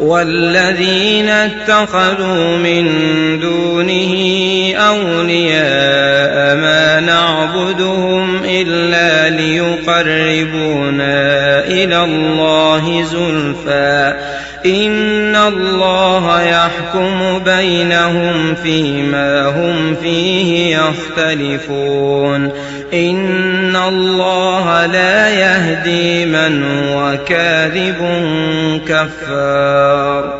والذين اتخذوا من دونه أولياء ما نعبدهم إلا ليقربونا إلى الله زلفى. إن الله يحكم بينهم فيما هم فيه يختلفون. إن الله لا يهدي من هو كاذب كفار.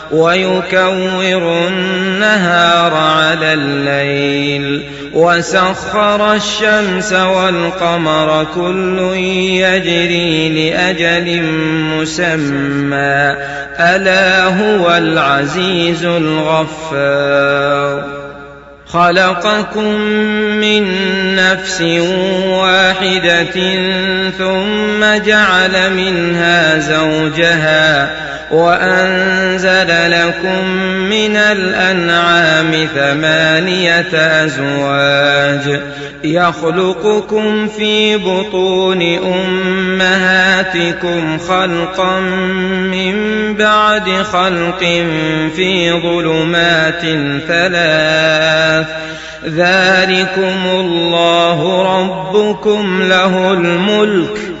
ويكور النهار على الليل وسخر الشمس والقمر كل يجري لأجل مسمى. ألا هو العزيز الغفار. خلقكم من نفس واحدة ثم جعل منها زوجها وأنزل لكم من الأنعام ثمانية أزواج يخلقكم في بطون أمهاتكم خلقا من بعد خلق في ظلمات ثلاث ذلكم الله ربكم له الملك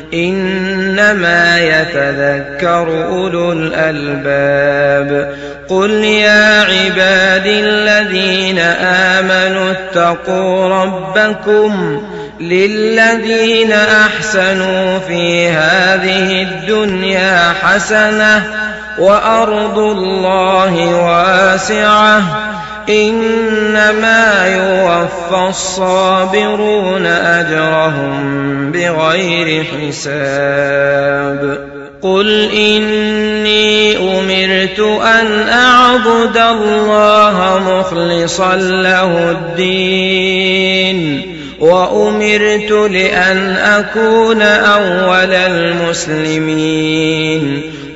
إنما يتذكر أولو الألباب. قل يا عبادي الذين آمنوا اتقوا ربكم للذين أحسنوا في هذه الدنيا حسنة وأرض الله واسعة إنما يوفى الصابرون أجرهم بغير حساب. قل إني أمرت أن أعبد الله مخلصا له الدين وأمرت لأن أكون أول المسلمين.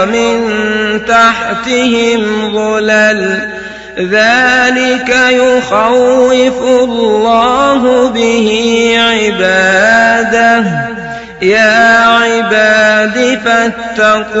ومن تحتهم ظلل. ذلك يخوف الله به عباده. يا عباد فاتقون.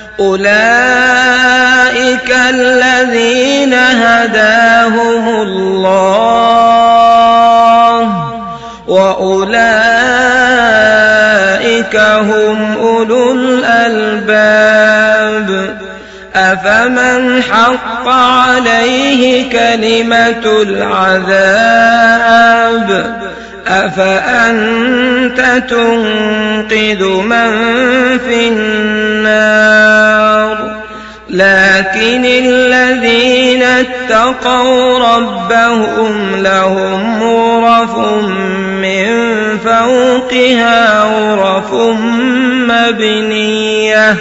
اولئك الذين هداهم الله واولئك هم اولو الالباب أفمن حق عليه كلمة العذاب أفأنت تنقذ من في النار؟ لكن الذين اتقوا ربهم لهم غرف من فوقها غرف مبنية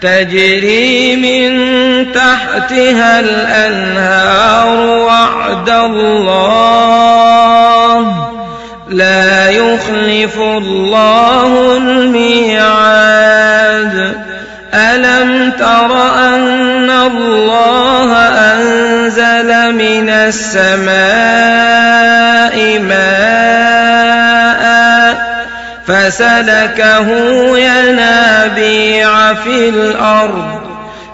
تجري من تحتها الأنهار وعد الله. لا يخلف الله الميعاد. ألم تر أن الله أنزل من السماء ماء فسلكه ينابيع في الأرض.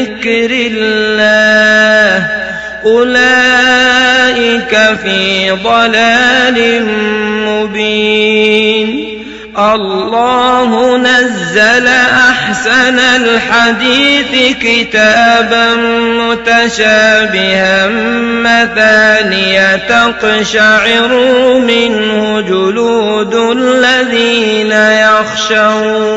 ذكر الله أولئك في ضلال مبين الله نزل أحسن الحديث كتابا متشابها مثانية تقشعر منه جلود الذين يخشون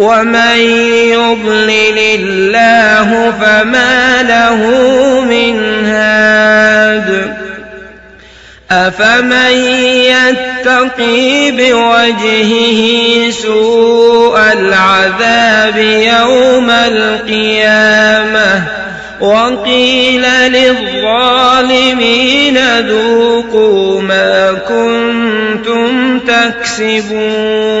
ومن يضلل الله فما له من هاد أفمن يتقي بوجهه سوء العذاب يوم القيامة وقيل للظالمين ذوقوا ما كنتم تكسبون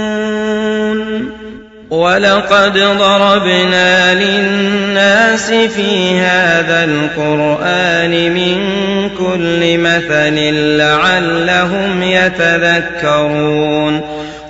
ولقد ضربنا للناس في هذا القرآن من كل مثل لعلهم يتذكرون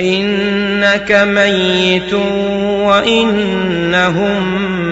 انك ميت وانهم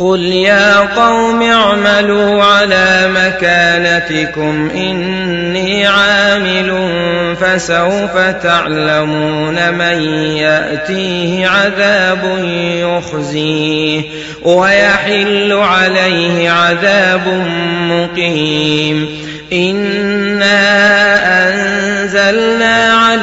قل يا قوم اعملوا على مكانتكم إني عامل فسوف تعلمون من يأتيه عذاب يخزيه ويحل عليه عذاب مقيم إنا أنزلنا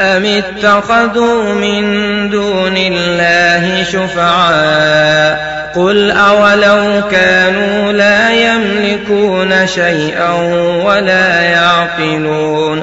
أم اتخذوا من دون الله شفعاء قل أولو كانوا لا يملكون شيئا ولا يعقلون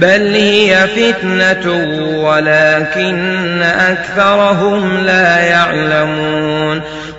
بل هي فتنة ولكن أكثرهم لا يعلمون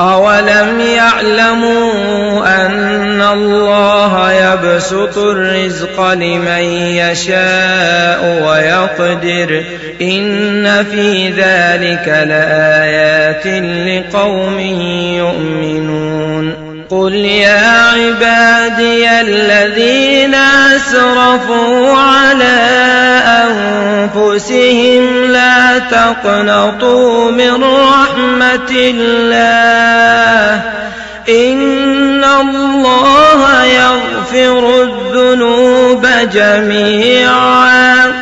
أولم يعلموا أن الله يبسط الرزق لمن يشاء ويقدر إن في ذلك لآيات لقوم يؤمنون قل يا عبادي الذين أسرفوا على أنفسهم لا تقنطوا من رحمة الله. إن الله يغفر الذنوب جميعا.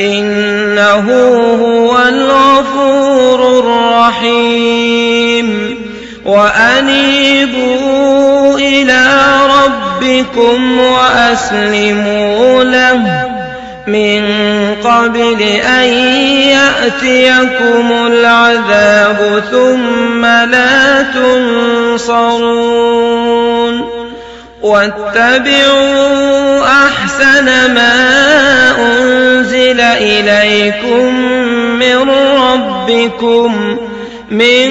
إنه هو الغفور الرحيم. وأنيبوا إلى ربكم وأسلموا له. من قبل أن يأتيكم العذاب ثم لا تنصرون واتبعوا أحسن ما أنزل إليكم من ربكم من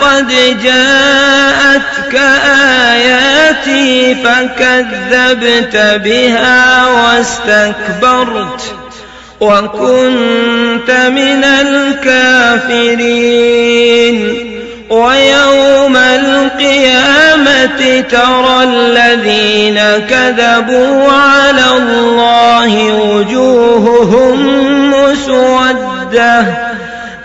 قد جاءتك آياتي فكذبت بها واستكبرت وكنت من الكافرين ويوم القيامة ترى الذين كذبوا على الله وجوههم مسودة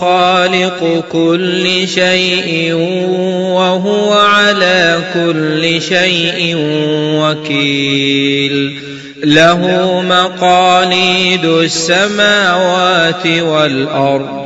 خالق كل شيء وهو على كل شيء وكيل. له مقاليد السماوات والأرض.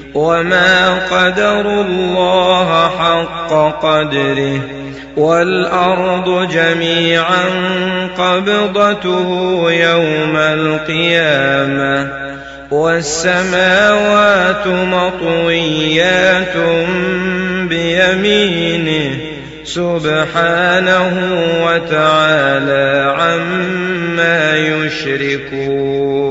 وما قدروا الله حق قدره والأرض جميعا قبضته يوم القيامة والسماوات مطويات بيمينه سبحانه وتعالى عما يشركون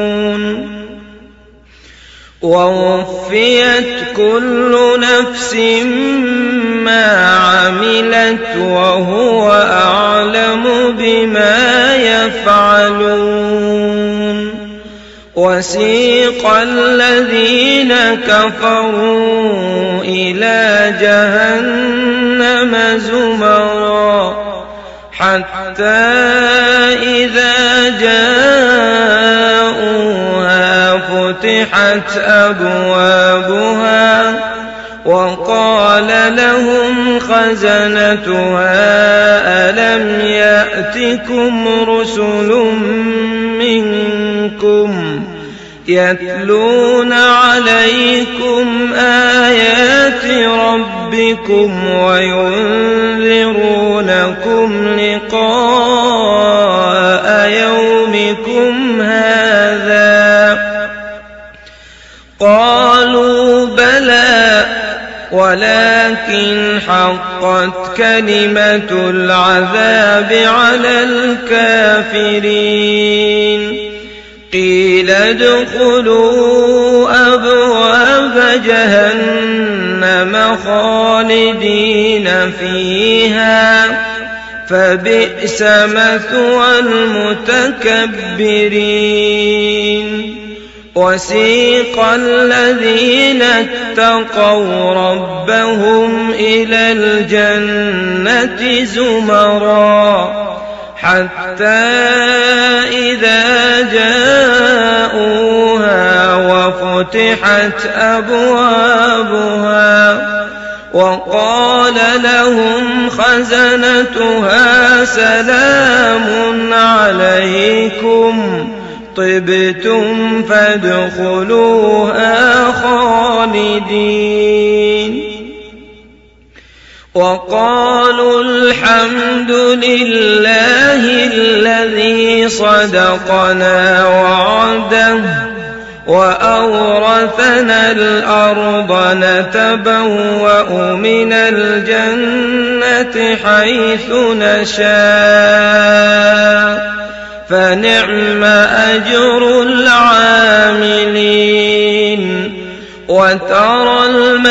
ووفيت كل نفس ما عملت وهو أعلم بما يفعلون. وسيق الذين كفروا إلى جهنم زمرا حتى إذا جاءوها فتحت أبوابها وقال لهم خزنتها ألم يأتكم رسل منكم يتلون عليكم آيات ربكم وينذرونكم لقاء ولكن حقت كلمة العذاب على الكافرين. قيل ادخلوا أبواب جهنم خالدين فيها. فبئس مثوى المتكبرين. وسيق الذين اتقوا ربهم إلى الجنة زمرًا حتى إذا جاءوها وفتحت أبوابها وقال لهم خزنتها سلام عليكم طبتم فادخلوها خالدين. وقالوا الحمد لله الذي صدقنا وعده وأورثنا الأرض نتبوأ من الجنة حيث نشاء. فنعم أجر العاملين. وترى الملائكة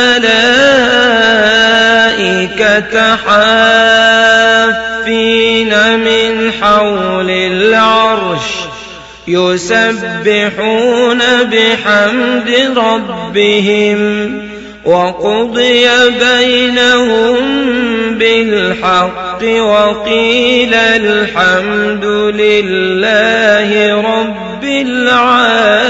حافين من حول العرش يسبحون بحمد ربهم. وقضي بينهم بالحق. وقيل الحمد لله رب العالمين.